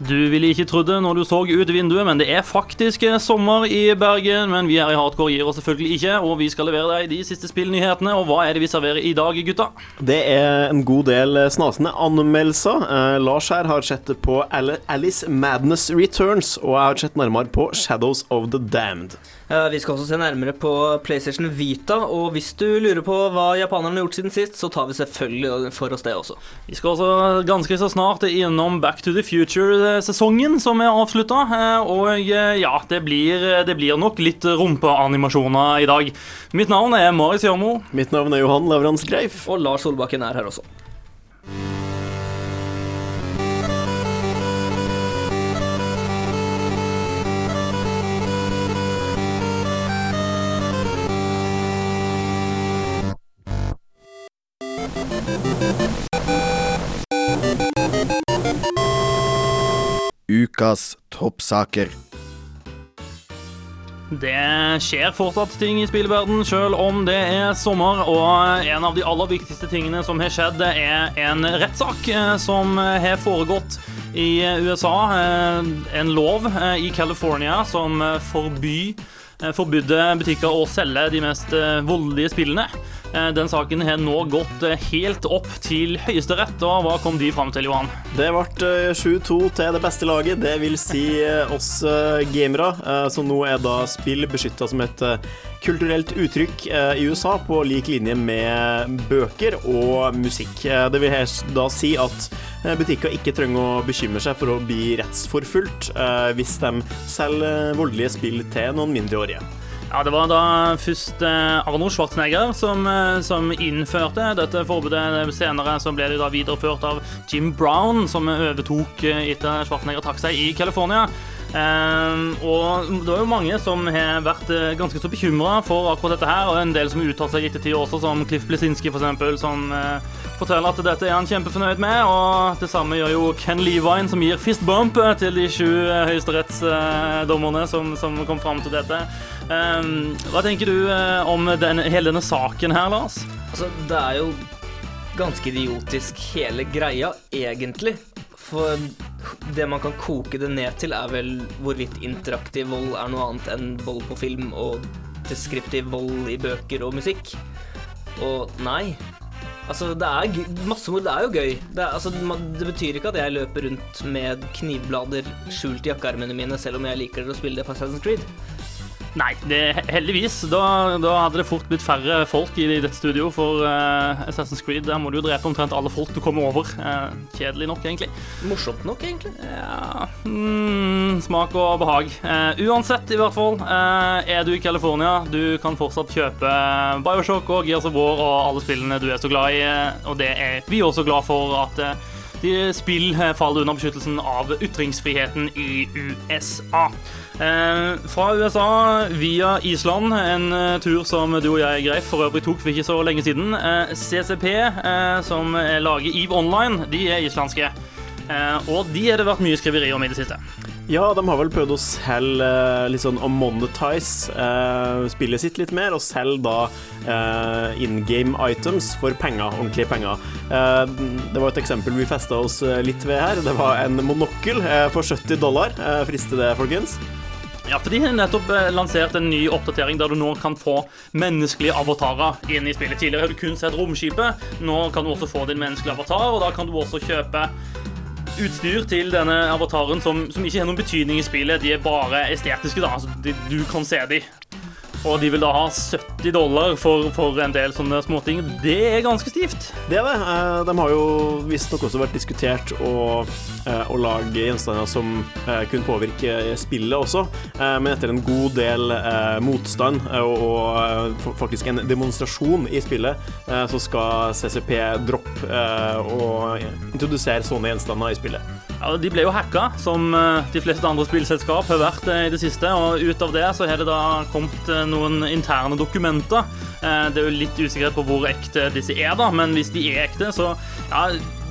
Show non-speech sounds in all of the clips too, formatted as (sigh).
Du ville ikke trodd det når du så ut vinduet, men det er faktisk sommer i Bergen. Men vi her i Hardcore gir oss selvfølgelig ikke, og vi skal levere deg de siste spillnyhetene. Og hva er det vi serverer i dag, gutta? Det er en god del snasende anmeldelser. Eh, Lars her har sett på Alice Madness Returns, og jeg har sett nærmere på Shadows of the Damned. Eh, Vi skal også se nærmere på PlayStation Vita, og hvis du lurer på hva japanerne har gjort siden sist, så tar vi selvfølgelig for oss det også. Vi skal også ganske så snart innom Back to the Future-sesongen som er avslutta. Og eh, ja, det blir, det blir nok litt rumpeanimasjoner i dag. Mitt navn er Marius Jørmo. Mitt navn er Johan Lavrans Greif. Og Lars Solbakken er her også. Ukas toppsaker. Det skjer fortsatt ting i spillverden, selv om det er sommer. Og en av de aller viktigste tingene som har skjedd, er en rettssak eh, som har foregått i USA. Eh, En lov eh, i California som forbyr, forbydde butikker å selge de mest voldelige spillene. Eh, Den saken har nå gått eh, helt opp til Høyesterett, og hva kom de fram til, Johan? Det ble eh, 7-2 til det beste laget, det vil si eh, oss eh, gamere. som nå er da spill beskytta som et eh, kulturelt uttrykk eh, i USA, på lik linje med bøker og musikk. Eh, Det vil da si at eh, butikker ikke trenger å bekymre seg for å bli rettsforfulgt eh, hvis de selger voldelige spill til noen mindreårige. Ja, Det var da først Arno Arnold Schwarzenegger som, eh, som innførte dette forbudet. Senere så ble det da videreført av Jim Brown, som overtok eh, etter Schwarzenegger trakk seg i California. Um, og det er jo mange som har vært eh, ganske så bekymra for akkurat dette her, og en del som har uttalt seg i ettertid også, som Cliff Blesinski f.eks., som eh, forteller at dette er han kjempefornøyd med. Og det samme gjør jo Ken Levine, som gir fist bump eh, til de sju eh, høyesterettsdommerne som, som kom fram til dette. Eh, hva tenker du eh, om den, hele denne saken her, Lars? Altså, det er jo ganske idiotisk hele greia, egentlig. For det man kan koke det ned til, er vel hvorvidt interaktiv vold er noe annet enn vold på film og deskriptiv vold i bøker og musikk. Og nei. Altså, det er massemord. Er jo gøy. Det, er, altså, det betyr ikke at jeg løper rundt med knivblader skjult i jakkearmene mine, selv om jeg liker å spille det på Assassin's Creed. Nei, det, heldigvis. Da, da hadde det fort blitt færre folk i dette studio, for uh, Assassin's Creed der må du jo drepe omtrent alle folk du kommer over. Uh, kjedelig nok, egentlig. Morsomt nok, egentlig. Ja mm, Smak og behag. Uh, uansett, i hvert fall, er du i California, du kan fortsatt kjøpe Bioshock og Gears of War og alle spillene du er så glad i, og det er vi også glad for at de spill faller under beskyttelsen av ytringsfriheten i USA. Eh, fra USA via Island, en eh, tur som du og jeg, Greif, for øvrig tok for ikke så lenge siden. Eh, CCP, som lager EVE Online, de er islandske. Og de har det vært mye skriveri om i det siste. Ja, de har vel prøvd å selge litt sånn å monetize eh, spillet sitt litt mer, og selge da eh, in game items for penger, ordentlige penger. Eh, det var et eksempel vi festa oss litt ved her. Det var en monokkel for 70 dollar. Frister det, folkens? Ja, for De har nettopp eh, lansert en ny oppdatering der du nå kan få menneskelige avatarer inn i spillet. Tidligere har du kun sett romskipet. Nå kan du også få din menneskelige avatar, og da kan du også kjøpe utstyr til denne avataren som, som ikke har noen betydning i spillet. De er bare estetiske, da. Altså, de, du kan se de. Og de vil da ha 70 dollar for, for en del sånne småting. Det er ganske stivt. Det er det. Eh, De har jo visstnok også vært diskutert å, eh, å lage gjenstander som eh, kunne påvirke spillet også, men etter en god del motstand og, og faktisk en demonstrasjon i spillet, så skal CCP droppe og introdusere sånne gjenstander i spillet. Ja, De ble jo hacka, som eh, de fleste andre spillselskap har vært eh, i det siste. Og ut av det så har det da kommet eh, noen interne dokumenter. Det er jo litt usikkerhet på hvor ekte disse er, da, men hvis de er ekte, så ja,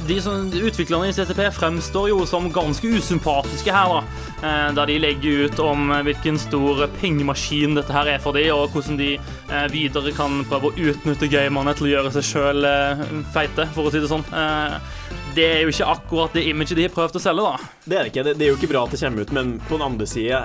de som, Utviklerne i CCP fremstår jo som ganske usympatiske her, da. Eh, da de legger ut om eh, hvilken stor pengemaskin dette her er for dem, og hvordan de eh, videre kan prøve å utnytte gamerne til å gjøre seg sjøl feite, for å si det sånn. Det er jo ikke akkurat det imaget de har prøvd å selge, da. Det er det ikke. Det, er jo ikke bra at det kommer ut, men på den andre sida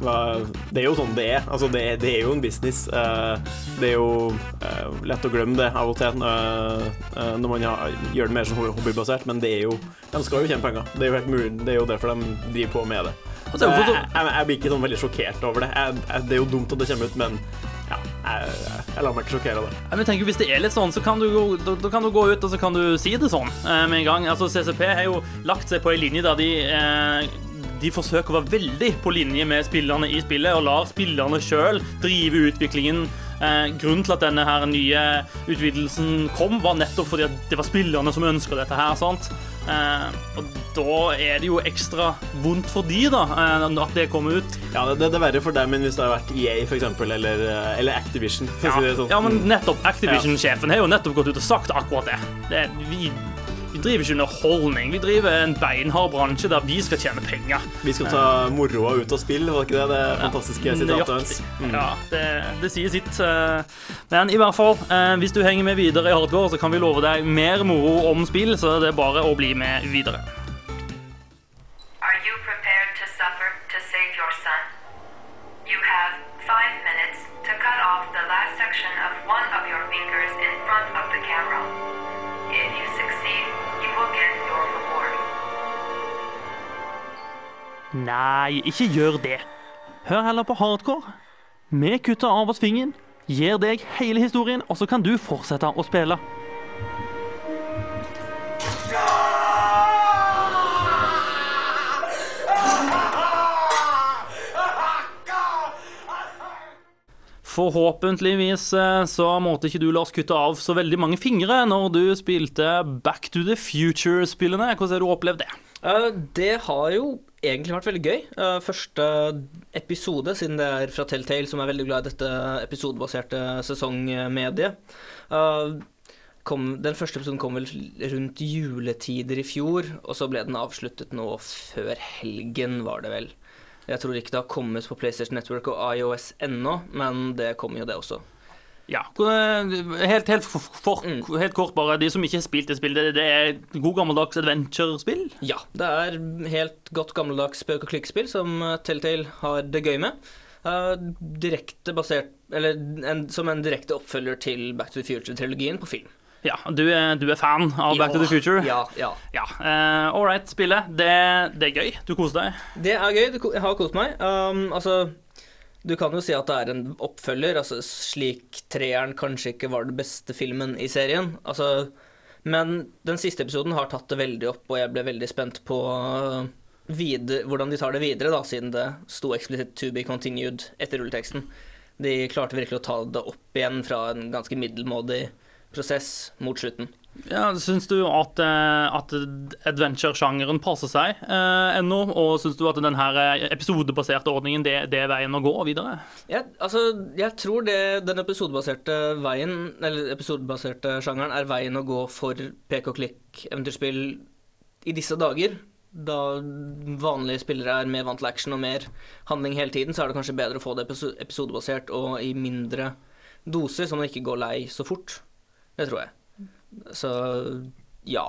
det er jo sånn det er. Altså, det, det er jo en business. Eh, det er jo eh, lett å glemme det av og til eh, når man gjør det mer sånn hobbybasert, men det er jo De skal jo tjene penger. Det er jo helt mulig. Det er jo derfor de driver på med det. Så jeg, jeg, jeg blir ikke sånn veldig sjokkert over det. Jeg, det er jo dumt at det kommer ut, men ja, jeg, jeg, lar meg ikke sjokkere av det. Men tenker, Hvis det er litt sånn, så kan du, da, da kan du gå ut og så kan du si det sånn med en gang. Altså, CCP har jo lagt seg på en linje der de eh, de forsøker å være veldig på linje med spillerne i spillet, og lar spillerne sjøl drive utviklingen. Eh, grunnen til at denne her nye utvidelsen kom, var nettopp fordi at det var spillerne som ønska dette her. sant? Eh, og da er det jo ekstra vondt for de da, eh, at det kommer ut. Ja, det, det, er verre for dem enn hvis det har vært EA, for eksempel, eller, eh, eller Activision. Ja, si sånn. ja, men nettopp Activision-sjefen har jo nettopp gått ut og sagt akkurat det. det vi vi driver ikke underholdning. Vi driver en beinhard bransje der vi skal tjene penger. Vi skal ta moroa ut av spill, var ikke det det fantastiske sitatet hans? Mm. Ja, det, det, sier sitt. Eh, men i hvert fall, eh, hvis du henger med videre i hardcore, så kan vi love deg mer moro om spill, så det er bare å bli med videre. Are you prepared to suffer to save your son? You have five minutes to cut off the last section of one of your fingers in front of the camera. Nei, ikke gjør det. Hør heller på hardcore. Vi kutter av oss fingeren, gir deg hele historien, og så kan du fortsette å spille. Forhåpentligvis eh, så måtte ikke du la oss kutte av så veldig mange fingre når du spilte Back to the Future-spillene. Hvordan har du opplevd det? Uh, det har jo egentlig vært veldig gøy. Uh, første episode, siden det er fra Telltale, som er veldig glad i dette episodebaserte sesongmediet. Uh, kom, den første episoden kom vel rundt juletider i fjor, og så ble den avsluttet nå før helgen, var det vel. Jeg tror ikke det har kommet på PlayStation Network og iOS ennå, men det kommer jo det også. Ja. Helt, helt, for, mm. helt, kort, bare. De som ikke har spilt det spillet, det er god gammeldags adventure-spill? Ja, det er helt godt gammeldags spøk og klikk-spill som eh, Telltale har det gøy med. Uh, direkte basert Eller en, som en direkte oppfølger til Back to the Future-trilogien på film. Ja, du er, du er, fan av Back to the Future? Ja. ja. ja. Uh, All right, spillet. Det, det, er gøy. Du koser deg? Det er gøy. Jeg har kost meg. Um, altså du kan jo si at det er en oppfølger, altså slik treeren kanskje ikke var den beste filmen i serien. Altså, men den siste episoden har tatt det veldig opp, og jeg ble veldig spent på uh, videre, hvordan de tar det videre, da, siden det sto eksplisitt 'to be continued' etter rulleteksten. De klarte virkelig å ta det opp igjen fra en ganske middelmådig prosess mot slutten. Ja, Syns du at, eh, at adventure-sjangeren passer seg eh, ennå? Og syns du at denne eh, episodebaserte ordningen det, det, er veien å gå videre? Ja, altså, jeg tror det, den episodebaserte veien, eller episodebaserte sjangeren er veien å gå for pek og klikk-eventyrspill i disse dager. Da vanlige spillere er mer vant til action og mer handling hele tiden, så er det kanskje bedre å få det episodebasert og i mindre doser, så man ikke går lei så fort. Det tror jeg. Så ja.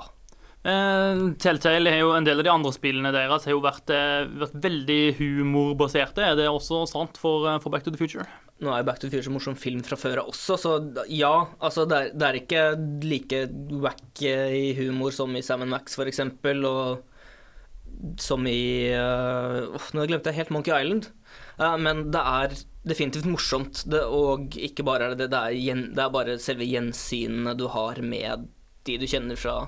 Uh, Telltale har jo en del av de andre spillene deres har jo vært, uh, vært veldig humorbaserte. Er det også sant for, uh, for, Back to the Future? Nå er jo Back to the Future en morsom film fra før av også, så ja. Altså, det er, det er ikke like wack i humor som i Sam Max, for eksempel, og som i uh, Nå glemte jeg helt Monkey Island. men det er definitivt morsomt. Det, og ikke bare er det det, er, gjen, det er bare selve gjensynene du har med de du kjenner fra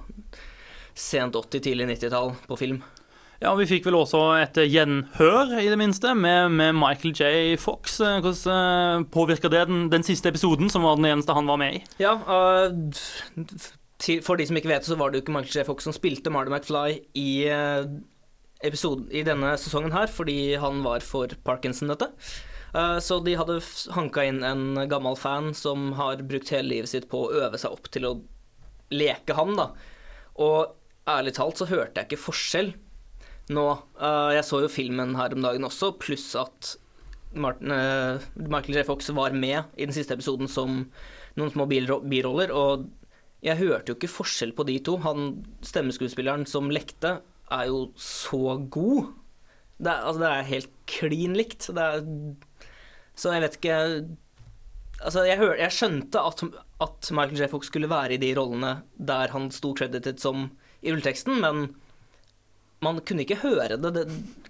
sent 80-, tidlig 90-tall på film. Ja, vi fikk vel også et gjenhør, i det minste, med, med Michael J. Fox. Hvordan uh, påvirka det den, den, siste episoden, som var den eneste han var med i? Ja, uh, for de som ikke vet det, så var det jo ikke Michael J. Fox som spilte Marty McFly i, uh, episode, i denne sesongen her, fordi han var for Parkinson, dette. Eh, så de hadde hanka inn en gammel fan som har brukt hele livet sitt på å øve seg opp til å leke han, da. Og ærlig talt så hørte jeg ikke forskjell nå. Eh, jeg så jo filmen her om dagen også, pluss at Martin, uh, Michael J. Fox var med i den siste episoden som noen små biroller, og jeg hørte jo ikke forskjell på de to. Han stemmeskuespilleren som lekte, er jo så god. Det er, altså, det er helt klin likt. Det er, så jeg vet ikke Altså, jeg, hør, jeg skjønte at, at Michael J. Fox skulle være i de rollene der han sto credited som i rulleteksten, men man kunne ikke høre det, det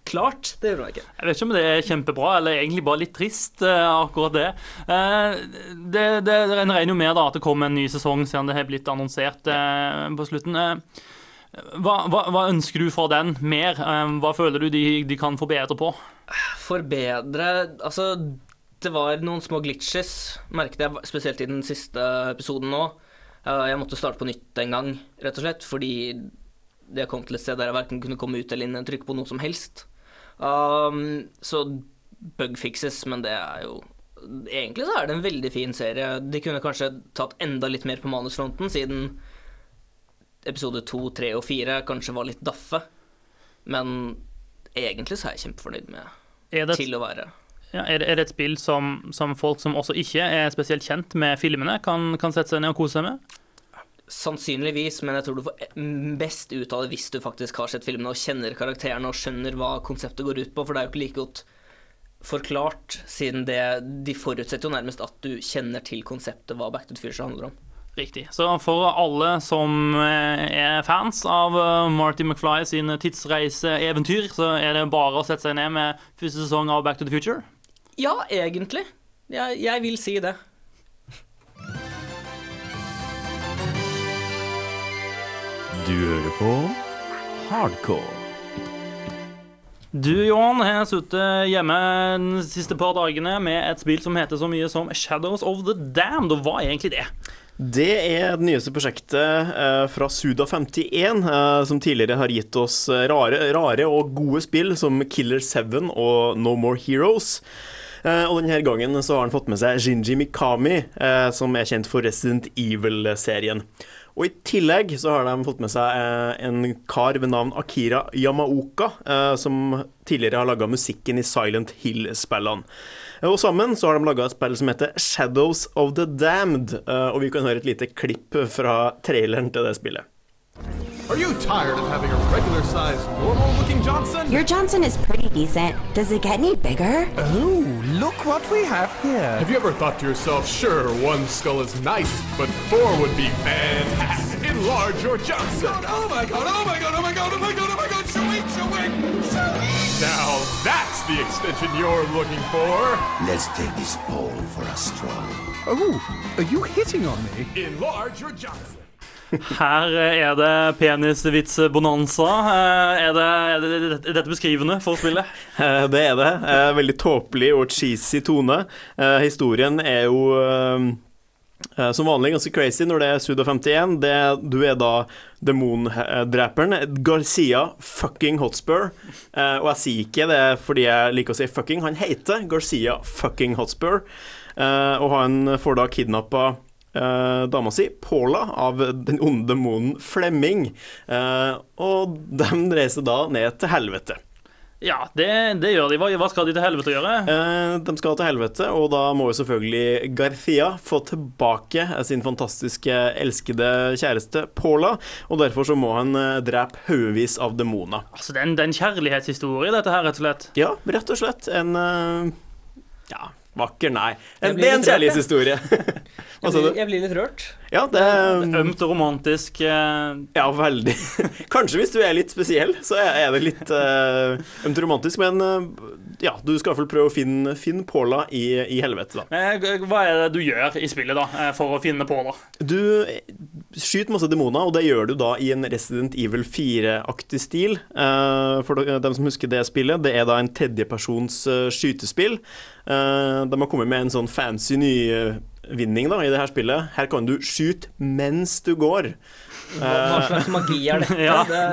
klart. Det gjorde man ikke. Jeg vet ikke om det er kjempebra, eller egentlig bare litt trist, eh, akkurat det. Eh, det, det En regner jo med da at det kommer en ny sesong, siden det har blitt annonsert eh, på slutten. Hva, hva, hva ønsker du fra den mer? Hva føler du de, de kan forbedre på? Forbedre Altså, det var noen små glitches, merket jeg spesielt i den siste episoden nå. Eh, Jeg måtte starte på nytt en gang, rett og slett, fordi det kom til et sted der jeg verken kunne komme ut eller inn og trykke på noe som helst. Um, så bug fixes, men det er jo Egentlig så er det en veldig fin serie. De kunne kanskje tatt enda litt mer på manusfronten, siden episode to, tre og fire kanskje var litt daffe. Men egentlig så er jeg kjempefornøyd med det, til å være. Ja, er det, et spill som, som folk som også ikke er spesielt kjent med filmene, kan, kan sette seg ned og kose seg med? Sannsynligvis, men jeg tror du får best ut av det hvis du faktisk har sett filmene og kjenner karakterene og skjønner hva konseptet går ut på, for det er jo ikke like godt forklart, siden det De forutsetter jo nærmest at du kjenner til konseptet hva Back to the Future handler om. Riktig. Så for alle som eh, er fans av eh, Marty McFly sin tidsreiseeventyr, så er det bare å sette seg ned med første sesong av Back to the Future. Ja, egentlig. Jeg, jeg vil si det. Du hører på Hardcore. Du, Johan, har sittet hjemme de siste par dagene med et spill som heter så mye som Shadows of the Damned. Og hva er egentlig det? Det er det nyeste prosjektet eh, fra Suda51, eh, som tidligere har gitt oss eh, rare, rare og gode spill som Killer 7 og No More Heroes. Eh, og denne gangen så har han fått med seg Jinji Mikami, eh, som er kjent for Resident Evil-serien. Og i tillegg så har de fått med seg eh, en kar ved navn Akira Yamaoka, som tidligere har laga musikken i Silent Hill-spillene. Og sammen så har de laga et spill som heter Shadows of the Damned, og vi kan høre et lite klipp fra traileren til det spillet. Are you tired of having a regular sized, normal looking Johnson? Your Johnson is pretty decent. Does it get any bigger? Ooh, look what we have here. Have you ever thought to yourself, sure, one skull is nice, but four would be fantastic? Enlarge your Johnson. Oh my god, oh my god, oh my god, oh my god, oh my god, shoo-wee, shoo-wee, shoo-wee. Now that's the extension you're looking for. Let's take this pole for a stroll. Oh, are you hitting on me? Enlarge your Johnson. Her er det penisvits-bonanza. Eh, Er, det- er, det- er dette beskrivende for spillet? (laughs) Eh, Det er det. Eh, Veldig tåpelig og cheesy tone. Historien er jo som vanlig ganske crazy når det er Suda 51. Det, du er da demondreperen Garcia fucking Hotspur. Og jeg sier ikke det fordi jeg liker å si fucking. Han heter Garcia fucking Hotspur. Og han får da kidnappa eh, dama si, Paula, av den onde demonen Flemming. Eh, og de reiser da ned til helvete. Ja, det, det gjør de. Hva, hva skal de til helvete gjøre? Eh, de skal til helvete, og da må jo selvfølgelig Garcia få tilbake sin fantastiske, elskede kjæreste Paula. Og derfor så må han eh, drepe haugevis av demoner. Altså, det er en, det er en kjærlighetshistorie, dette her, rett og slett. Ja, rett og slett en eh, Ja, vakker, nei. En, det er en kjærlighetshistorie. Jeg (laughs) blir, jeg blir litt rørt. Ja, det er Ømt og romantisk. eh, Ja, veldig. (laughs) Kanskje hvis du er litt spesiell, så er det litt uh, ømt romantisk. Men uh, ja, du skal i hvert fall prøve å finne, finne Paula i, i helvete, da. Hva er det du gjør i spillet da, for å finne Paula? Du skyter masse demoner, og det gjør du da i en Resident Evil 4-aktig stil. Uh, for dem som husker det spillet, det er da en tredjepersons skytespill. De har kommet med en sånn fancy nyvinning da, i det her spillet. Her kan du skyte mens du går. Hva, hva slags magi er dette? (laughs) Ja. Det,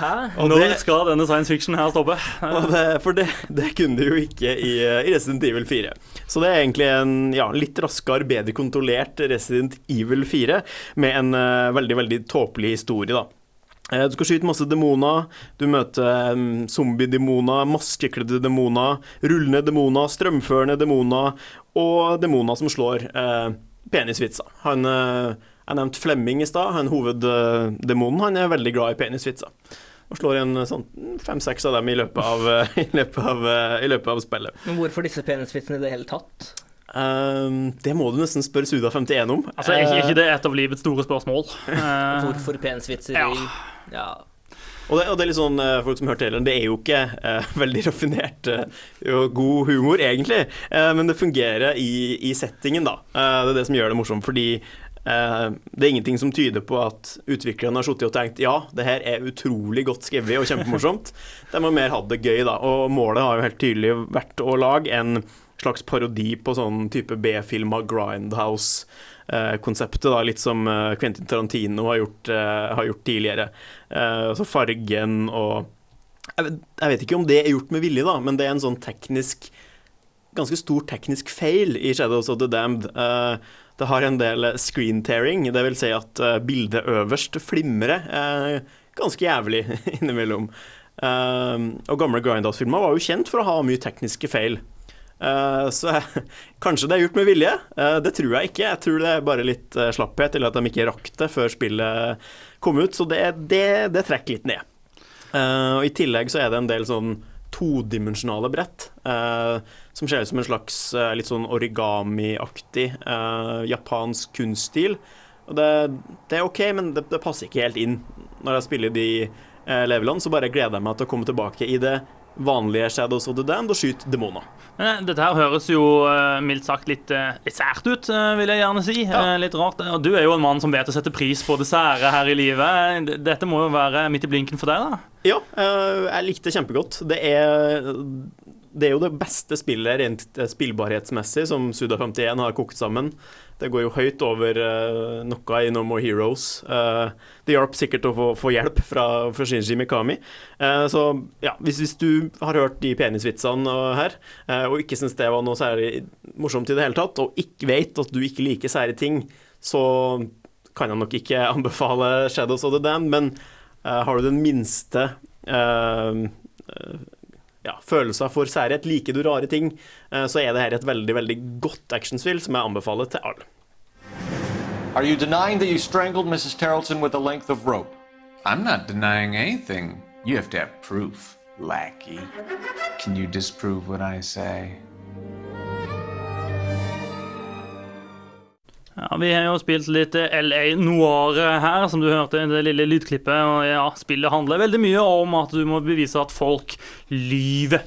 hæ? Og Når det- skal denne science fiction her stoppe? (laughs) Og det, for det, det kunne du jo ikke i, eh, i Resident Evil 4. Så det er egentlig en ja, litt raskere, bedre kontrollert Resident Evil 4 med en uh, veldig, veldig tåpelig historie, da. Eh, Du skal skyte masse demoner. Du møter um, zombie-demoner, maskekledde demoner, rullende demoner, strømførende demoner og demona som slår eh, penisvitsa. Han eh, er nevnt Flemming i stad. Han hoveddemonen han er veldig glad i penisvitsa. Og slår igjen sånn fem-seks av dem i løpet av, eh, (laughs) i løpet av, eh, i løpet av spillet. Men hvorfor disse penisvitsene i det hele tatt? Um, det må du nesten spørre Suda51 om. Altså, er ikke, Eh, ikke det et av livets store spørsmål? Eh, (laughs) Hvorfor penisvitser Ja. Ja. Og det, og det er litt sånn, eh, folk som hørte traileren, det er jo ikke eh, (laughs) veldig raffinert eh, og god humor, egentlig. Eh, men det fungerer i, i settingen, da. Eh, det er det som gjør det morsomt. Fordi eh, det er ingenting som tyder på at utviklerne har sittet og tenkt ja, det her er utrolig godt skrevet og kjempemorsomt. (laughs) De har mer hatt det gøy, da. Og målet har jo helt tydelig vært å lage en slags parodi på sånn type B-film av Grindhouse-konseptet, da, litt som eh, Quentin Tarantino har gjort, eh, har gjort tidligere. Så altså fargen og jeg vet, ikke om det er gjort med vilje, da, men det er en sånn teknisk Ganske stor teknisk feil i Shadows of the Damned. Eh, det har en del screen tearing, vil si at eh, bildet øverst flimrer eh, ganske jævlig (laughs) innimellom. Eh, og gamle Grindhouse-filmer var jo kjent for å ha mye tekniske feil. Eh, så kanskje det er gjort med vilje. Eh, det tror jeg ikke. Jeg tror det er bare litt eh, slapphet, eller at de ikke rakk det før spillet kom ut. Så det, det, det trekker litt ned. Og I tillegg så er det en del sånn todimensjonale brett, som ser ut som en slags litt sånn origami-aktig japansk kunststil. Og det, det er OK, men det, det passer ikke helt inn. Når jeg spiller de levelene, så bare gleder jeg meg til å komme tilbake i det vanlige Shadows of the Damned og skyte demoner. Eh, dette her høres jo eh, mildt sagt litt, eh, sært ut, vil jeg gjerne si. Ja. Litt rart. Og du er jo en mann som vet å sette pris på det sære her i livet. Dette må jo være midt i blinken for deg, da? Ja, jeg likte det kjempegodt. Det er, det er jo det beste spillet rent eh, spillbarhetsmessig som Suda51 har kokt sammen. Det går jo høyt over uh, noe i No More Heroes. Uh, det hjalp sikkert å få, få hjelp fra, fra Shinji Mikami. Uh, så ja, hvis, hvis du har hørt de penisvitsene her, eh, og ikke syns det var noe særlig morsomt i det hele tatt, og ikke vet at du ikke liker sære ting, så kan jeg nok ikke (laughs) anbefale Shadows of the Dan men eh, har du den minste uh, eh, ja, følelser for særhet, liker du rare ting, eh, så er det her et veldig veldig godt actionspill som jeg anbefaler til alle. Are you denying that you strangled Mrs. Tarleton with a length of rope? I'm not denying anything. You have to have proof, lackey. Can you disprove what I say? Ja, Vi har jo spilt litt eh, LA Noir her, som du hørte i det lille lydklippet. Og ja, spillet handler veldig mye om at du må bevise at folk lyver.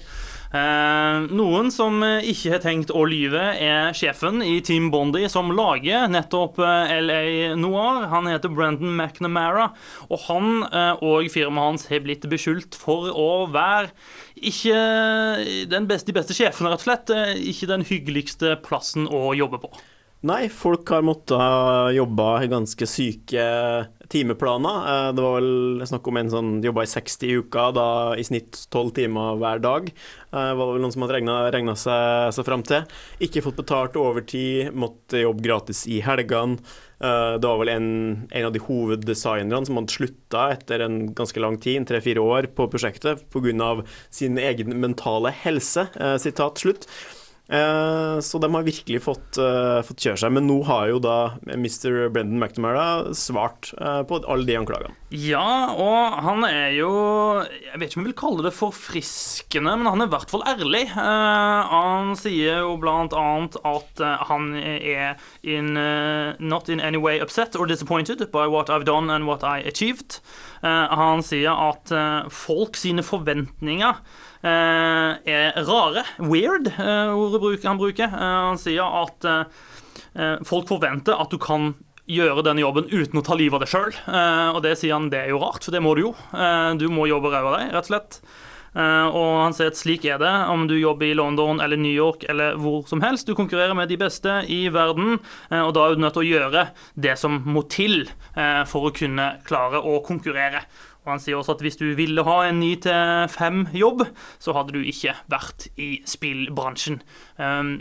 Eh, noen som eh, ikke har tenkt å lyve, er sjefen i Team Bondi, som lager nettopp eh, LA Noir. Han heter Brendan McNamara, og han eh, og firmaet hans har blitt beskyldt for å være ikke den beste, de beste sjefene, rett og slett. Ikke den hyggeligste plassen å jobbe på. Nei, folk har måttet jobbe ganske syke timeplaner. Eh, Det var vel snakk om en som jobba i 60 i uka, da i snitt 12 timer hver dag. Det var vel noen som hadde regna seg, seg fram til. Ikke fått betalt overtid, måtte jobbe gratis i helgene. Eh, Det var vel en, en av de hoveddesignerne som hadde slutta etter en ganske lang tid, tre-fire år, på prosjektet pga. sin egen mentale helse. eh, Sitat slutt. Eh, Så de har virkelig fått, eh, fått kjøre seg. Men nå har jo da Mr. Brendan McNamara svart eh, på alle de anklagene. Ja, og han er jo Jeg vet ikke om jeg vil kalle det forfriskende, men han er i hvert fall ærlig. Han sier jo blant annet at han er in, not in any way upset or disappointed by what I've done and what I achieved. Han sier at folk sine forventninger er rare. Weird, eh, ordet han bruker. Eh, han sier at eh, eh, folk forventer at du kan gjøre denne jobben uten å ta livet av deg sjøl. og det sier han det er jo rart, for det må du jo. Eh, du må jobbe ræva deg, rett og slett. Eh, og han sier at slik er det om du jobber i London eller New York eller hvor som helst. Du konkurrerer med de beste i verden, eh, og da er du nødt til å gjøre det som må til eh, for å kunne klare å konkurrere. Og Han sier også at hvis du ville ha en 9-5-jobb, så hadde du ikke vært i spillbransjen. Um,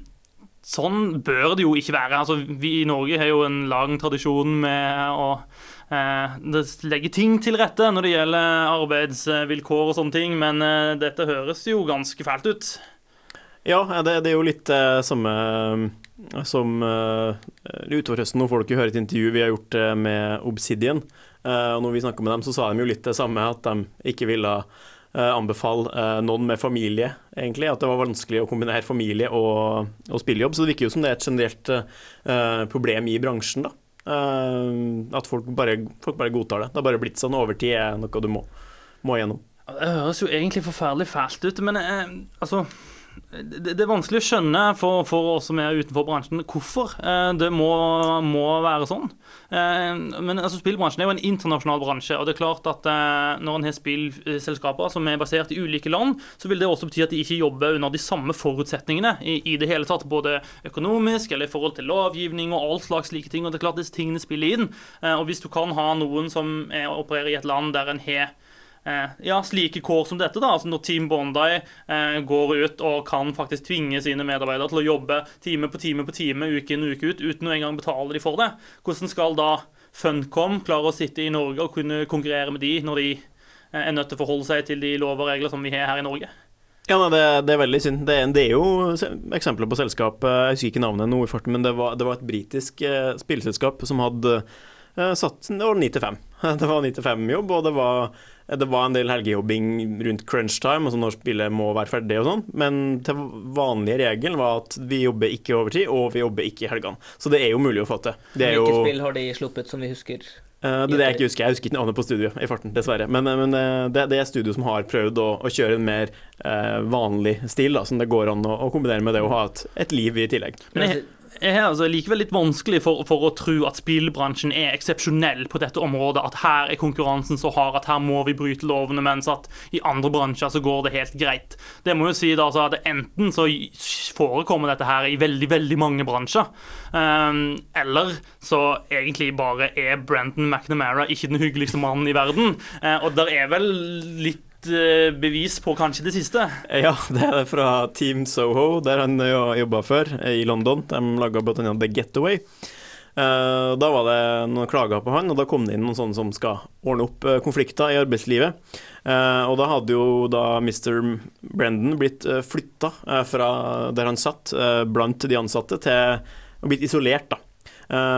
Sånn bør det jo ikke være. Altså, vi i Norge har jo en lang tradisjon med å legge det legger ting til rette når det gjelder arbeidsvilkår og sånne ting, men eh, dette høres jo ganske fælt ut. Ja, det, det er jo litt eh, samme eh, som eh, utover høsten. Nå får dere høre et intervju vi har gjort eh, med Obsidian. Eh, og når vi snakka med dem, så sa de jo litt det samme, at de ikke ville eh, anbefale eh, noen med familie, egentlig. At det var vanskelig å kombinere familie og, og spillejobb. Så det virker jo som det er et generelt problem i bransjen, da. At folk bare, folk bare godtar det. Det har bare blitt sånn. Overtid er noe du må, må gjennom. Det høres jo egentlig forferdelig fælt ut, men eh, altså det, er vanskelig å skjønne for, for oss som er utenfor bransjen, hvorfor eh, det må, må være sånn. Eh, men altså, spillbransjen er jo en internasjonal bransje, og det er klart at eh, når en har spillselskaper som er basert i ulike land, så vil det også bety at de ikke jobber under de samme forutsetningene i, i det hele tatt, både økonomisk eller i forhold til lovgivning og all slags slike ting. og det er klart disse tingene spiller inn. Og hvis du kan ha noen som er, opererer i et land der en har ja, slike kår som dette, da, altså når Team Bondi eh, går ut og kan faktisk tvinge sine medarbeidere til å jobbe time på time på time, uke inn og uke ut, uten å engang betale de for det, hvordan skal da Funcom klare å sitte i Norge og kunne konkurrere med de når de eh, er nødt til å forholde seg til de lover og regler som vi har her i Norge? Ja, nei, det, det, er veldig synd. Det, det, er jo eksempler på selskap Jeg husker ikke navnet nå i farten, men det var, det var et britisk eh, spillselskap som hadde eh, satt Det var 9 til 5. (laughs) Det var 9 til 5-jobb, og det var det var en del helgejobbing rundt crunch time, altså når spillet må være ferdig og sånn, men til vanlige regelen var at vi jobber ikke overtid, og vi jobber ikke i helgene. Så det er jo mulig å få til. Hvilke jo... spill har de sluppet som vi husker? Uh, det er det jeg ikke husker. Jeg husker ikke navnet på studio i farten, dessverre. Men, men uh, det, det, er studio som har prøvd å, å kjøre en mer uh, vanlig stil, da, som det går an å, å, kombinere med det å ha et, et liv i tillegg. Men jeg, er altså likevel litt vanskelig for, for, å tro at spillbransjen er eksepsjonell på dette området. At her er konkurransen så hard at her må vi bryte lovene, mens at i andre bransjer så går det helt greit. Det må jo si da altså at enten så forekommer dette her i veldig, veldig mange bransjer, um, eller så egentlig bare er Brenton McNamara ikke den hyggeligste mannen i verden. Uh, og der er vel litt Eh, bevis på kanskje det siste? Ja, det er fra Team Soho, der han jobba før, i London. De laga bl.a. The Getaway. Eh, da var det noen klager på han, og da kom det inn noen sånne som skal ordne opp eh, konflikter i arbeidslivet. Og da hadde jo da Mr. Brendan blitt flytta fra der han satt, blant de ansatte, til å blitt isolert, da.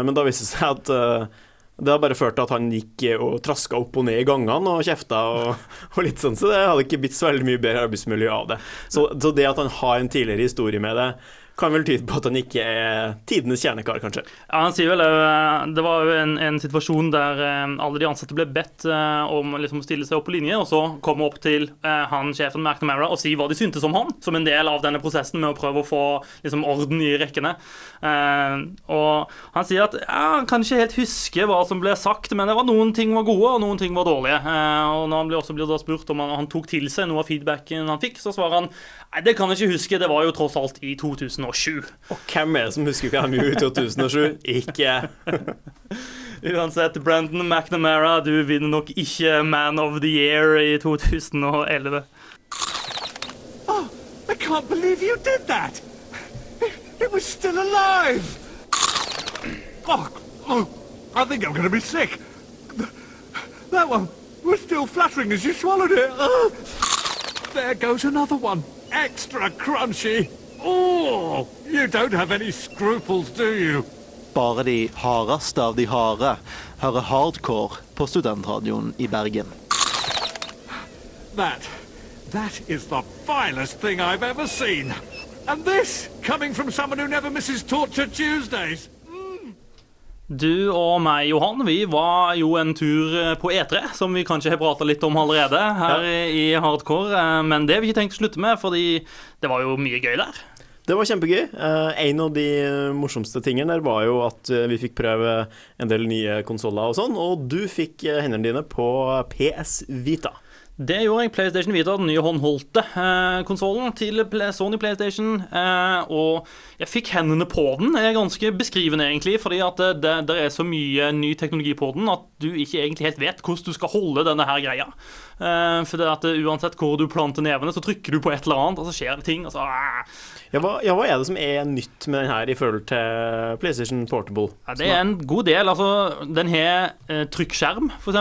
Men da viste det seg at det har bare ført til at han gikk og traska opp og ned i gangene og kjefta og, (laughs) og, litt sånn, så det hadde ikke blitt så veldig mye bedre arbeidsmiljø av det. Så, så det at han har en tidligere historie med det, kan vel tyde på at han ikke er tidenes kjernekar, kanskje. Ja, han sier vel uh, Det var jo en, en situasjon der uh, alle de ansatte ble bedt om liksom, å stille seg opp på linje, og så komme opp til han sjefen McNamara og si hva de syntes om han, som en del av denne prosessen med å prøve å få liksom, orden i rekkene. Og han sier at ja, han kan ikke helt huske hva som ble sagt, men det var noen ting var gode, og noen ting var dårlige. og når han også da spurt om han, han tok til seg noe av feedbacken han fikk, så svarer han Nei, Det kan jeg ikke huske, det var jo tross alt i 2007. Og hvem er det som husker hva han gjorde i 2007? Ikke (laughs) Uansett, Brandon McNamara, du vinner nok ikke Man of the Year i 2011. Oh, I can't believe you did that! Was still alive! Oh, oh I think I'm going to be sick. That one was still fluttering as you swallowed it. Oh. There goes another one. Extra crunchy. Oh, you don't have any scruples, do you? Bare de hardeste av de harde hører hardcore på studentradioen i Bergen. That, that is the vilest thing I've ever seen. And this, coming from someone who never misses Torture Tuesdays. Du og meg, Johan, vi var jo en tur eh, på E3, som vi kanskje har prata litt om allerede her ja. i Hardcore. Eh, men det har vi ikke tenkt å slutte med, fordi det var jo mye gøy der. Det var kjempegøy. Eh, en av de morsomste tingene der var jo at vi fikk prøve en del nye konsoller og sånn, og du fikk hendene dine på PS Vita. Det gjorde jeg. PlayStation Vita, den nye håndholdte eh, konsollen til Sony PlayStation. Eh, og jeg fikk hendene på den. Det er ganske beskrivende, egentlig, fordi at det, det, det er så mye ny teknologi på den at du ikke egentlig helt vet hvordan du skal holde denne her greia. Eh, for det at uansett hvor du planter nevene, så trykker du på et eller annet, og så skjer det ting. Altså. Ja hva, ja, hva er det som er nytt med den her i forhold til PlayStation Portable? Ja, det er en god del. Altså, den har eh, trykkskjerm, f.eks.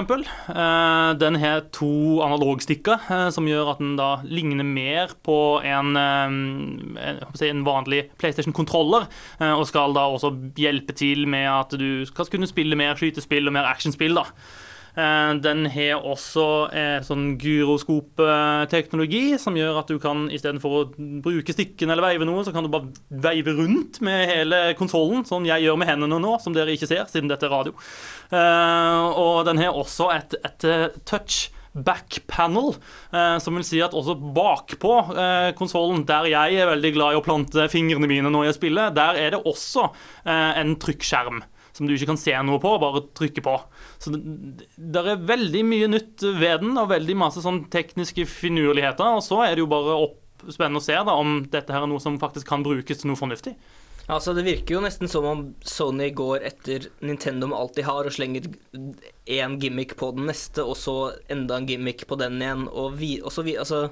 Eh, den har to analogstikker, eh, som gjør at den da ligner mer på en, eh, en, vanlig PlayStation-kontroller, eh, og skal da også hjelpe til med at du skal kunne spille mer skytespill og mer actionspill. da. Den har også sånn gyroskopteknologi, som gjør at du kan istedenfor å bruke stikken eller veive noe, så kan du bare veive rundt med hele konsollen, sånn jeg gjør med hendene nå, som dere ikke ser, siden dette er radio. Og den har også et, et touch back panel, eh, som vil si at også bakpå eh, konsollen, der jeg er veldig glad i å plante fingrene mine når jeg spiller, der er det også eh, en trykkskjerm som du ikke kan se noe på, bare trykke på. Så det, det er veldig mye nytt ved den, og veldig masse sånn tekniske finurligheter. Og så er det jo bare opp, spennende å se da, om dette her er noe som faktisk kan brukes til noe fornuftig. Altså, Det virker jo nesten som om Sony går etter Nintendo med alt de har, og slenger én gimmick på den neste, og så enda en gimmick på den igjen, og, vi, og så vi, altså,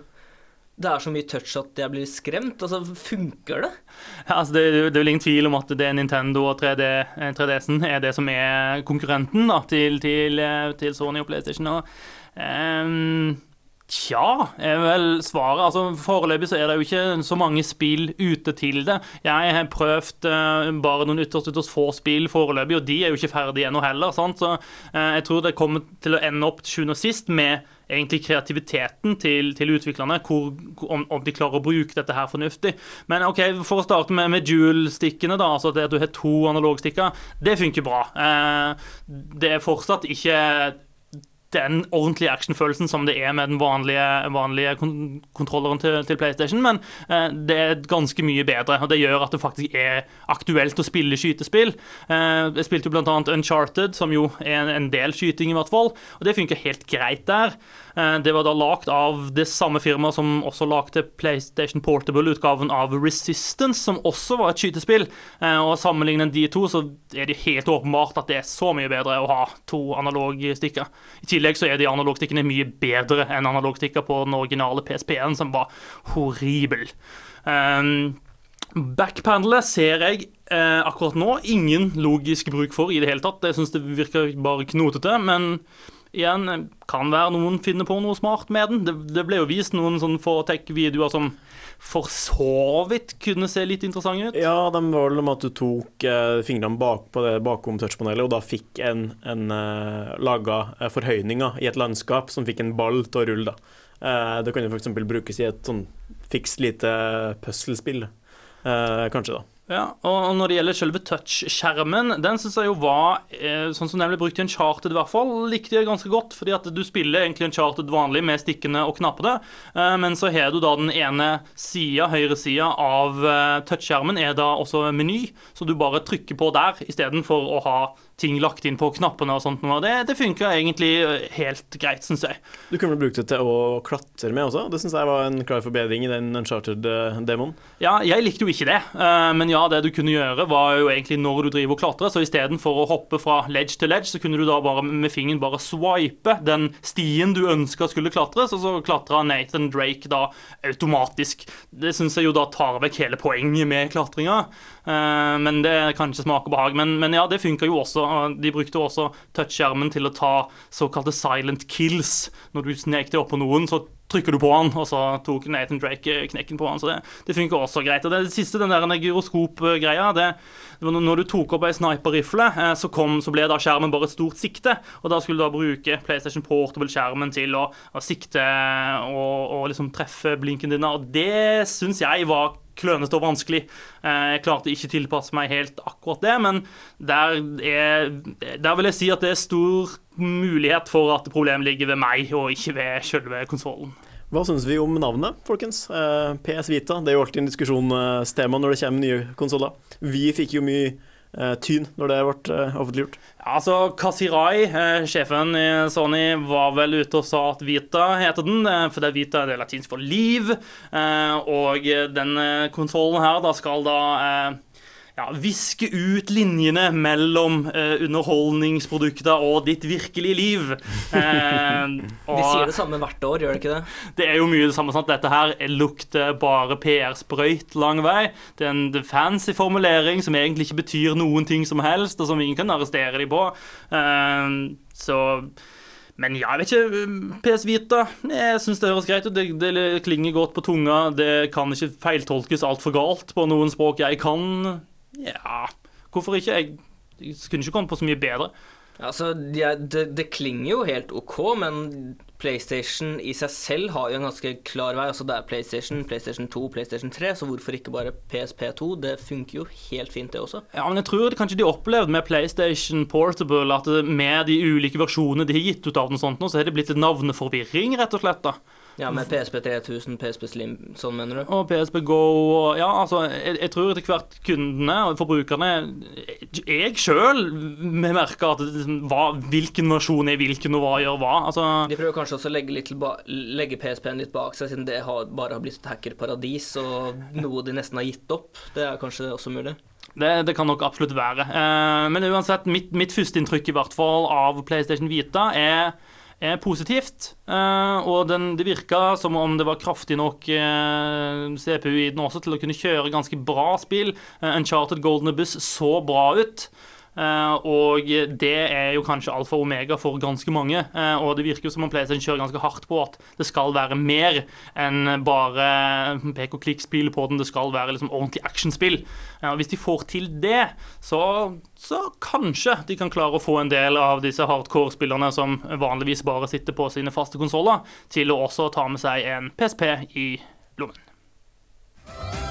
Det er så mye touch at jeg blir skremt. Altså, funker det? Ja, altså det, det er vel ingen tvil om at det er Nintendo og 3D, eh, 3DS-en er det som er konkurrenten da, til, til, eh, til Sony og PlayStation. Og, ehm, Tja, er vel svaret. Altså, Foreløpig så er det jo ikke så mange spill ute til det. Jeg har prøvd uh, bare noen ytterst ytterst få spill foreløpig, og de er jo ikke ferdige ennå heller. sant? Så uh, jeg tror det kommer til å ende opp til sjuende og sist med egentlig kreativiteten til, til utviklerne, hvor, om, om de klarer å bruke dette her fornuftig. Men ok, for å starte med, med dual-stikkene, da, altså det at du har to analogstikker, det funker bra. Eh, det er fortsatt ikke den ordentlige actionfølelsen som det er med den vanlige, vanlige kon kontrolleren til, til, PlayStation, men eh, det er ganske mye bedre. og Det gjør at det faktisk er aktuelt å spille skytespill. Eh, jeg spilte jo bl.a. Uncharted, som jo er en, en del skyting, i hvert fall, og det funker helt greit der. Eh, det var da lagd av det samme firmaet som også lagde PlayStation Portable-utgaven av Resistance, som også var et skytespill. Eh, og Sammenlignet de to, så er det helt åpenbart at det er så mye bedre å ha to analogstikker. I tillegg så er de analogstikkene mye bedre enn analogstikker på den originale PSP-en, som var horribel. Um, Backpanelet ser jeg eh, akkurat nå ingen logisk bruk for i det hele tatt. Jeg syns det virker bare knotete, men igjen, kan være noen finner på noe smart med den. Det, det ble jo vist noen sånn Fortech-videoer som for så vidt kunne se litt interessante ut. Ja, de var vel om at du tok eh, fingrene bak på det bakom touchpanelet, og da fikk en, en eh, laga eh, forhøyninger i et landskap som fikk en ball til å rulle. da. Eh, det kan jo f.eks. brukes i et sånn fikst lite puslespill, eh, kanskje, da. Ja, og når det gjelder selve touch-skjermen, den syns jeg jo var eh, sånn som den ble brukt i en charted, i hvert fall, likte jeg ganske godt. Fordi at du spiller egentlig en charted vanlig med stikkene og knappene, eh, men så har du da den ene sida, høyresida av eh, touch-skjermen, er da også meny, så du bare trykker på der istedenfor å ha ting lagt inn på knappene og sånt. noe. Det, det funker egentlig helt greit, syns jeg. Du kunne vel brukt det til å klatre med også? Det syns jeg var en klar forbedring i den Uncharted-demoen. Ja, jeg likte jo ikke det, eh, men ja, det du kunne gjøre, var jo egentlig når du driver og klatrer. Så istedenfor å hoppe fra ledge til ledge, så kunne du da bare med fingeren bare swipe den stien du ønska skulle klatres, og så klatra Nathan Drake da automatisk. Det syns jeg jo da tar vekk hele poenget med klatringa. Eh, men det kan ikke smake behag. Men, men ja, det funker jo også. De brukte også touchskjermen til å ta såkalte silent kills. Når du snek deg opp på noen, så trykker du på han, og så tok Nathan Drake knekken på han. Så det, det funker også greit. Og det, det siste, den der gyroskop-greia, det, det, når du tok opp ei sniperrifle, eh, så, så ble da skjermen bare et stort sikte. Og da skulle du da bruke PlayStation Portable-skjermen til å, å sikte og, og, liksom treffe blinken din. Og det syns jeg var klønete og vanskelig. Jeg klarte ikke tilpasse meg helt akkurat det, men der, er, der vil jeg si at det er stor mulighet for at problemet ligger ved meg, og ikke ved selve konsollen. Hva syns vi om navnet, folkens? PS Vita det er jo alltid en diskusjonstema når det kommer nye konsoller. Vi fikk jo mye eh, tyn når det ble eh, offentliggjort? Altså, Kasirai, eh, sjefen i Sony, var vel ute og sa at Vita heter den, eh, for det er Vita det er latinsk for liv. Eh, og denne konsollen her da skal da eh, ja, viske ut linjene mellom eh, underholdningsprodukter og ditt virkelige liv. (laughs) Eh, De sier det samme hvert år, gjør de ikke det? Det er jo mye det samme. sant? Dette her lukter bare PR-sprøyt lang vei. Det er en fancy formulering som egentlig ikke betyr noen ting som helst, og som ingen kan arrestere dem på. Eh, så men ja, jeg vet ikke. PS Vita, jeg syns det høres greit ut. Det, det klinger godt på tunga. Det kan ikke feiltolkes altfor galt på noen språk jeg kan. Ja, hvorfor ikke? Jeg, jeg kunne ikke kommet på så mye bedre. Altså, ja, det, det, klinger jo helt OK, men PlayStation i seg selv har jo en ganske klar vei. Altså, det er PlayStation, PlayStation 2, PlayStation 3, så hvorfor ikke bare PSP2? Det funker jo helt fint, det også. Ja, men jeg tror det kanskje de opplevde med PlayStation Portable at med de ulike versjonene de har gitt ut av den, sånt, så har det blitt et navneforvirring, rett og slett. da. Ja, med PSP 3000, PSP Slim, sånn mener du? Og PSP Go og Ja, altså, jeg, jeg tror etter hvert kundene og forbrukerne Jeg sjøl merker at liksom, hva, hvilken versjon er hvilken, og hva gjør hva. Altså, De prøver kanskje også å legge, legge PSP-en litt bak seg, siden det har, bare har blitt et hackerparadis og noe de nesten har gitt opp. Det er kanskje også mulig? Det, det, kan nok absolutt være. Eh, men uansett, mitt, mitt førsteinntrykk i hvert fall av PlayStation Vita er er positivt. Eh, og den, det virka som om det var kraftig nok eh, CPU i den også til å kunne kjøre ganske bra spill. Eh, Uncharted Golden Abyss så bra ut. Uh, og det er jo kanskje alfa og omega for ganske mange. Uh, og det virker jo som om PlayStation kjører ganske hardt på at det skal være mer enn bare pek og klikk-spill på den. Det skal være liksom ordentlig actionspill. Og hvis de får til det, så, så, kanskje de kan klare å få en del av disse hardcore-spillerne som vanligvis bare sitter på sine faste konsoller, til å også ta med seg en PSP i lommen.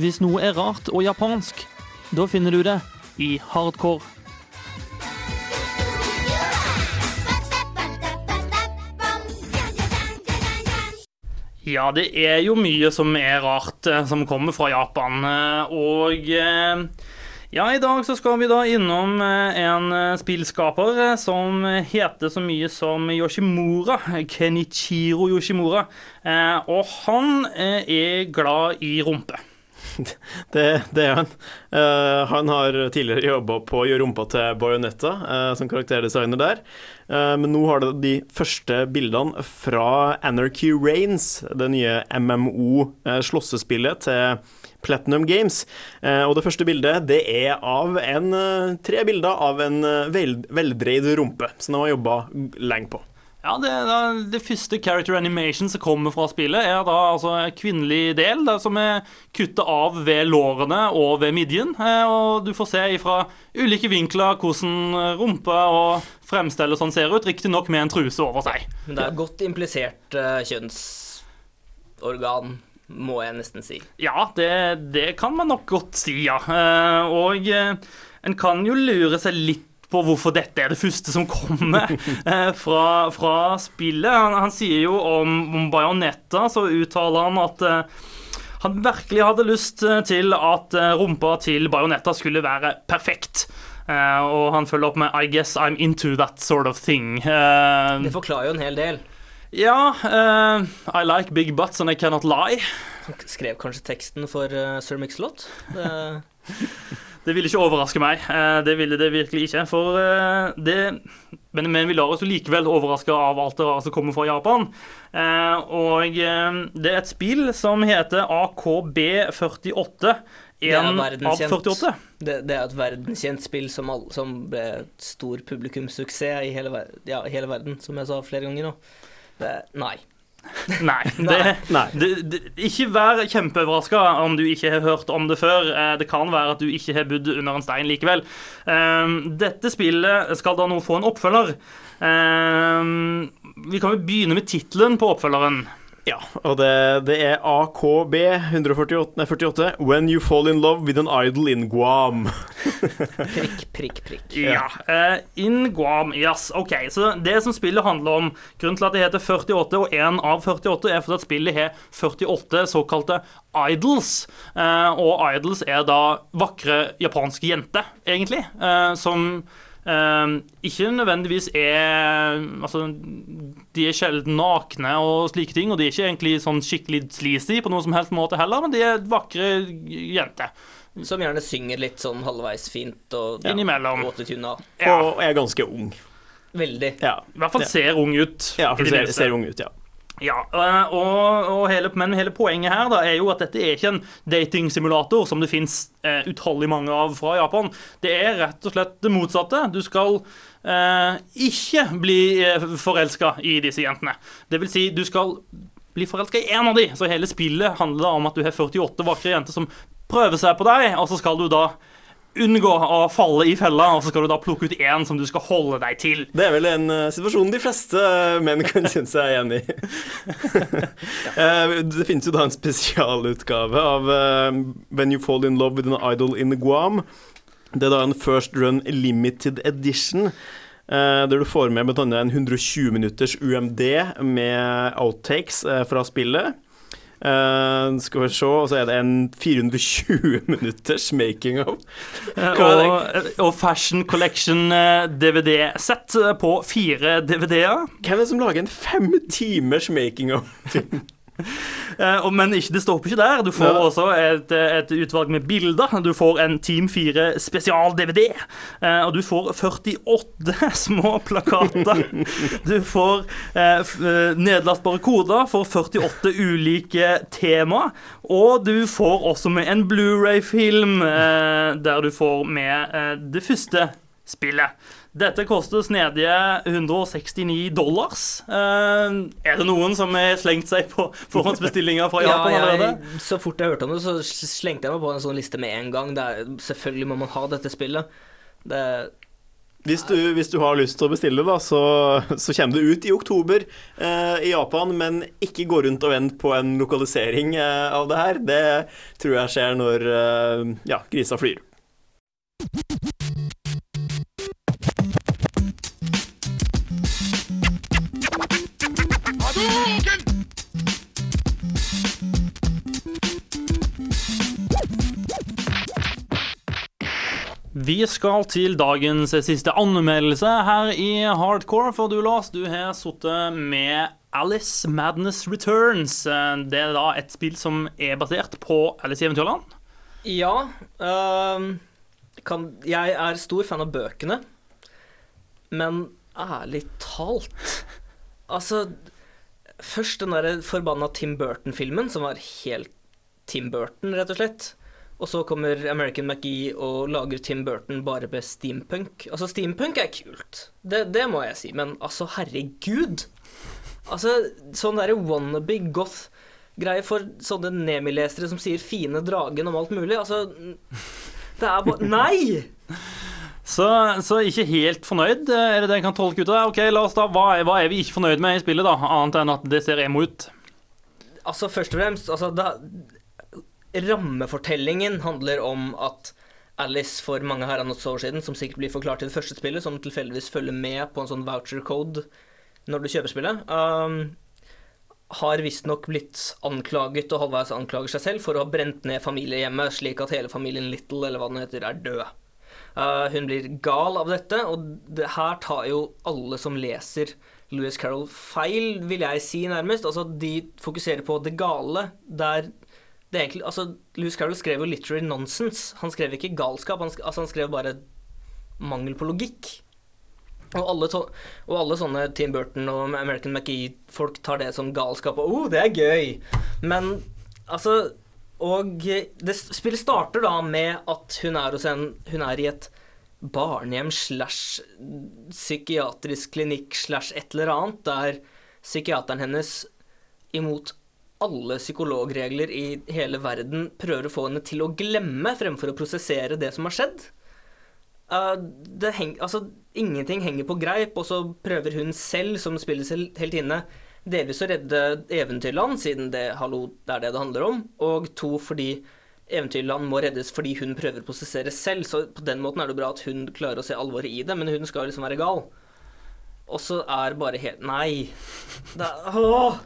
Hvis noe er rart og japansk, da finner du det i hardcore. Ja, det er jo mye som er rart eh, som kommer fra Japan. eh, Og eh, ja, i dag så skal vi da innom en spillskaper som heter så mye som Yoshimura. Kenichiro Yoshimura. Og han er glad i rumpe. (laughs) Det, det, er han. Uh, han har tidligere jobba på å gjøre rumpa til Bajonetta uh, som karakterdesigner der. Uh, men nå har det de første bildene fra Anarchy Rains, det nye MMO-slåssespillet til Platinum Games. og det første bildet det er av en, tre bilder av en vel, veldreid rumpe, som de har jobba lenge på. Ja, det, det, første character animation som kommer fra spillet, er da altså kvinnelig del der, som er kutta av ved lårene og ved midjen. Eh, og du får se fra ulike vinkler hvordan rumpe og fremstell og sånn ser ut, riktignok med en truse over seg. Men det er godt implisert uh, kjønnsorgan må jeg nesten si. Ja, det, det, kan man nok godt si, ja. Uh, og en kan jo lure seg litt på hvorfor dette er det første som kommer (laughs) eh, fra, fra, spillet. Han, han, sier jo om, om Bajonetta, så uttaler han at eh, han virkelig hadde lyst eh, til at rumpa til Bajonetta skulle være perfekt. Uh, og han følger opp med 'I guess I'm into that sort of thing'. Uh, det forklarer jo en hel del. Ja. Uh, I like big butts and I cannot lie. Han skrev kanskje teksten for Sir Mix-Lot? (laughs) Det ville ikke overraske meg. Eh, det ville det virkelig ikke. For eh, det Men, men vi lar oss jo likevel overraske av alt det rare som kommer fra Japan. Eh, og det er et spill som heter AKB48. En av 48. Det, det, er et verdenskjent spill som, all, som ble stor publikumssuksess i hele, ja, hele, verden, som jeg sa flere ganger nå. Det, nei. (laughs) Nei. Det, Nei. Det, det, ikke vær kjempeoverraska om du ikke har hørt om det før. Eh, det kan være at du ikke har bodd under en stein likevel. Ehm, dette spillet skal da nå få en oppfølger. Ehm, vi kan jo begynne med tittelen på oppfølgeren. Ja, og det, det er AKB 148 nei, 48. When you fall in love with an idol in Guam. (laughs) Prikk, prikk, prikk. Ja. Uh, in Guam, yes. OK. Så det som spillet handler om Grunnen til at det heter 48, og 1 av 48, er fordi at spillet har 48 såkalte idols. Uh, og idols er da vakre japanske jenter, egentlig, uh, som ikke nødvendigvis er Altså, de er sjelden nakne og slike ting, og de er ikke egentlig sånn skikkelig sleazy på noen som helst måte heller, men de er vakre jenter. Som gjerne synger litt sånn halvveis fint og Innimellom. Ja. Og er ganske ung. Veldig. Ja. I hvert fall ser ung ut. Ja, ser, ser ung ut, ja. Ja, øh, og, og hele, men hele poenget her da er jo at dette er ikke en datingsimulator som det fins eh, utallig mange av fra Japan. Det er rett og slett det motsatte. Du skal eh, ikke bli eh, forelska i disse jentene. Det vil si, du skal bli forelska i én av de. Så hele spillet handler om at du har 48 vakre jenter som prøver seg på deg, og så skal du da unngå å falle i fella, og så skal du da plukke ut én som du skal holde deg til. Det er vel en uh, situasjon de fleste eh, menn kan synes seg igjen i. uh, (laughs) (laughs) det finnes jo da en spesialutgave av uh, When You Fall In Love With An Idol In Guam. Det er da en First Run Limited Edition. der du får med bl.a. en 120 minutters UMD med outtakes fra spillet. Eh, skal vi se, og så er det en 420 (laughs) minutters making of. Eh? Og, og Fashion Collection eh, DVD-sett eh, på fire DVD-er. Hvem er det som lager en fem timers making of? (laughs) Eh, Men ikke, det stopper ikke der. Du får ja. også et, et utvalg med bilder. Du får en Team 4 spesial-DVD. eh, Og du får 48 (laughs) små plakater. (laughs) Du får eh, eh, nedlastbare koder for 48 ulike tema. Og du får også med en Blu-ray-film eh, der du får med eh, det første spillet. Dette koster snedige 169 dollars. Eh, er det noen som har slengt seg på forhåndsbestillinger fra (laughs) Japan allerede? jeg, så fort jeg hørte om det, så slengte jeg meg på en sånn liste med en gang. Det er, selvfølgelig må man ha dette spillet. Det, Hvis du, hvis du har lyst til å bestille, da, så, så kommer det ut i oktober eh, i Japan. Men ikke gå rundt og vent på en lokalisering eh, av det her. Det tror jeg skjer når eh, ja, grisa flyr. Vi skal til dagens siste anmeldelse her i Hardcore. For du, Lars, du har sittet med Alice Madness Returns. Det er da et spill som er basert på Alice i Eventyrland. ja Øh, kan, Jeg er stor fan av bøkene, men ærlig talt (laughs) Altså, først den derre forbanna Tim Burton-filmen, som var helt Tim Burton, rett og slett. Og så kommer American McGee og lager Tim Burton bare med steampunk. Altså, steampunk er kult, det, det må jeg si, men altså, herregud. Altså, sånn derre wannabe goth-greie for sånne Nemi-lesere som sier 'fine dragen' om alt mulig. Altså, det er bare (laughs) Nei! Så, så ikke helt fornøyd, er det det jeg kan tolke ut av det? Ok, la oss da, hva er, hva er vi ikke fornøyd med i spillet, da? Annet enn at det ser emo ut. Altså, først og fremst altså, da, Rammefortellingen handler om at Alice for mange herrens år siden, som sikkert blir forklart i det første spillet, som tilfeldigvis følger med på en sånn voucher code når du kjøper spillet, um, har visstnok blitt anklaget og halvveis anklager seg selv for å ha brent ned familiehjemmet, slik at hele familien Little, eller hva den heter, er død. Uh, hun blir gal av dette, og det her tar jo alle som leser Louis Carroll feil, vil jeg si nærmest. Altså, de fokuserer på det gale, der det er egentlig Altså, Louis Carroll skrev jo literary nonsense. Han skrev ikke galskap, han, skrev, altså, han skrev bare mangel på logikk. Og alle, to og alle sånne Tim Burton og American McGee-folk tar det som galskap, og oh, det er gøy! Men altså Og det spillet starter da med at hun er hos en Hun er i et barnehjem slash psykiatrisk klinikk slash et eller annet, der psykiateren hennes imot alle psykologregler i hele verden prøver å få henne til å glemme fremfor å prosessere det som har skjedd. Uh, heng, altså, ingenting henger på greip, og så prøver hun selv, som spiller seg helt inne, delvis å redde Eventyrland, siden det, hallo, det er det det handler om, og to fordi Eventyrland må reddes fordi hun prøver å prosessere selv, så på den måten er det bra at hun klarer å se alvoret i det, men hun skal liksom være gal. Og så er bare helt Nei. Det åh.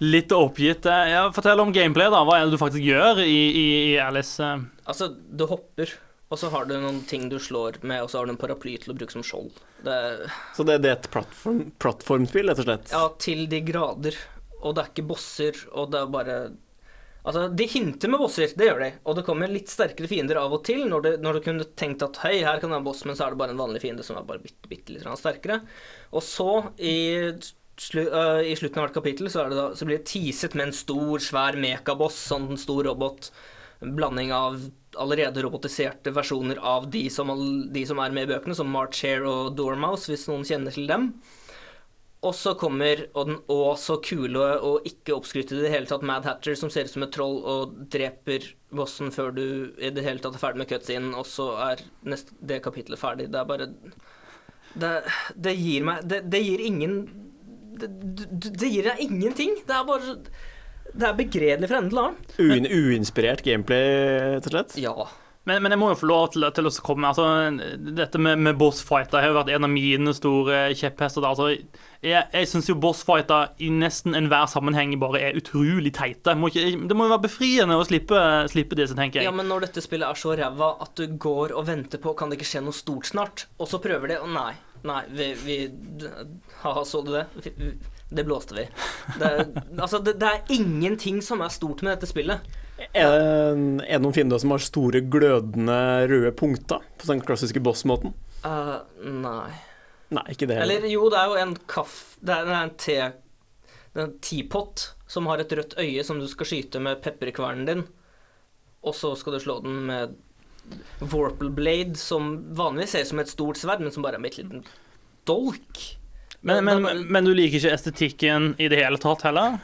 Litt oppgitt. eh, Ja, fortell om gameplay, da. Hva er det du faktisk gjør i, i, i Alice? eh? Altså, du hopper, og så har du noen ting du slår med, og så har du en paraply til å bruke som skjold. Det er Så det, det er et plattform, plattformspill, rett og slett? Ja, til de grader. Og det er ikke bosser, og det er bare Altså, de hinter med bosser, det gjør de. Og det kommer litt sterkere fiender av og til, når, du, når du kunne tenkt at hei, her kan det være en boss, men så er det bare en vanlig fiende som er bare bitte, bitte litt sterkere. Og så, i, slu, uh, i slutten av hvert kapittel, så, da, så blir det teaset med en stor, svær mekaboss, sånn en stor robot. En blanding av allerede robotiserte versjoner av de som, de som er med i bøkene, som March Hare og Dormouse, hvis noen kjenner til dem. Og så kommer og den å så kule og ikke oppskrytte i det hele tatt Mad Hatter, som ser ut som et troll og dreper bossen før du i det hele tatt er ferdig med cutscenen, og så er neste, det kapitlet ferdig. Det er bare Det, det gir meg Det, det gir ingen det, det, gir deg ingenting. Det er bare Det er begredelig fra ende til annen. Uin, uinspirert gameplay, rett og slett? Ja. Men, men jeg må jo få lov til, til å komme altså, Dette med, med bossfighter har jo vært en av mine store kjepphester. Altså, jeg jeg syns jo bossfighter i nesten enhver sammenheng bare er utrolig teite. Må ikke, det må jo være befriende å slippe, slippe disse, tenker jeg. Ja, men når dette spillet er så ræva at du går og venter på Kan det ikke skje noe stort snart? Og så prøver de, og nei. Nei, vi, vi Haha, så du det? Det blåste vi. Det, (laughs) altså, det, det er ingenting som er stort med dette spillet. Er det, er det noen fiender som har store, glødende røde punkter på den klassiske boss-måten? Uh, nei. Nei, ikke det heller. Eller jo, det er jo en kaff... Det er, det er en te... Det er en teapot som har et rødt øye som du skal skyte med pepperkvernen din. Og så skal du slå den med Vorpal Blade, som vanligvis ser ut som et stort sverd, men som bare er med et liten dolk. Men, er men, men du liker ikke estetikken i det hele tatt heller?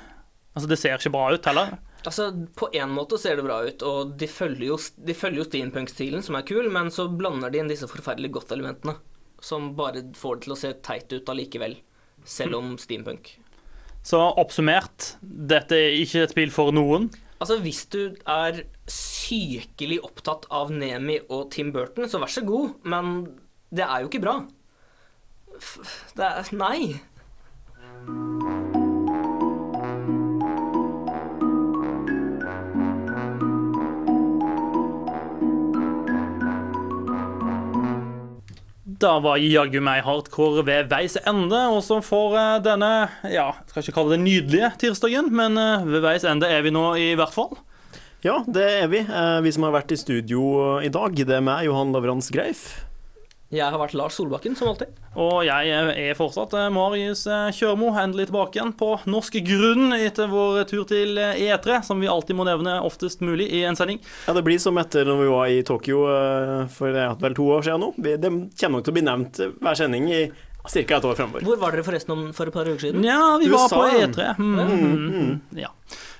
Altså, Det ser ikke bra ut heller? Altså, På en måte ser det bra ut, og de følger jo, de følger jo steampunk-stilen, som er kul, men så blander de inn disse forferdelig godt-elementene, som bare får det til å se teit ut allikevel, selv om steampunk. Så oppsummert, dette er ikke et spill for noen. Altså, hvis du er sykelig opptatt av Nemi og Tim Burton, så vær så god, men det er jo ikke bra. Det er Nei. Da var jaggu meg hardcore ved veis ende, og så får eh, denne ja, jeg skal ikke kalle det nydelige tirsdagen, men eh, ved veis ende er vi nå i hvert fall. Ja, det er vi. Eh, Vi som har vært i studio i dag, det er meg, Johan Lavrans Greif. Jeg har vært Lars Solbakken, som alltid. Og jeg er fortsatt eh, Marius eh, Kjørmo, endelig tilbake igjen på norsk grunn etter vår tur til eh, E3, som vi alltid må nevne oftest mulig i en sending. Ja, Det blir som etter når vi var i Tokyo for det er vel to år siden nå. Det kommer nok til å bli nevnt hver sending i ca. et år fremover. Hvor var dere forresten om for et par uker siden? Ja, vi var USA. på E3. Mm, mm, mm, ja.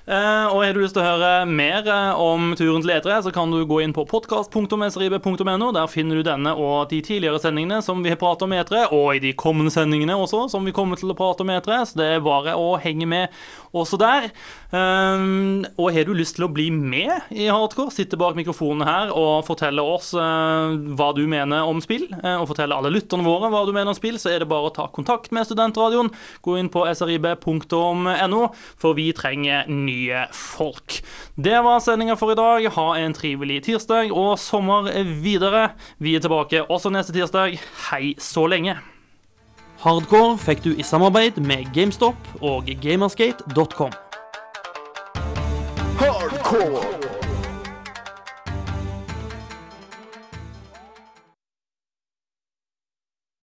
Eh, og har du lyst til å høre mer eh, om turen til E3, så kan du gå inn på podkast.srib.no. Der finner du denne og de tidligere sendingene som vi har pratet om E3, og i de kommende sendingene også, som vi kommer til å prate om E3. Så det er bare å henge med også der. Um, og har du lyst til å bli med i Hardcore, sitte bak mikrofonen her og fortelle oss eh, hva du mener om spill, eh, og fortelle alle lytterne våre hva du mener om spill, så er det bare å ta kontakt med Studentradioen. Gå inn på srib.no, for vi trenger nye folk. Det var sendinga for i dag. Ha en trivelig tirsdag og sommer videre. Vi er tilbake også neste tirsdag. Hei så lenge. Hardcore fikk du i samarbeid med GameStop og gamersgate.com. Hardcore!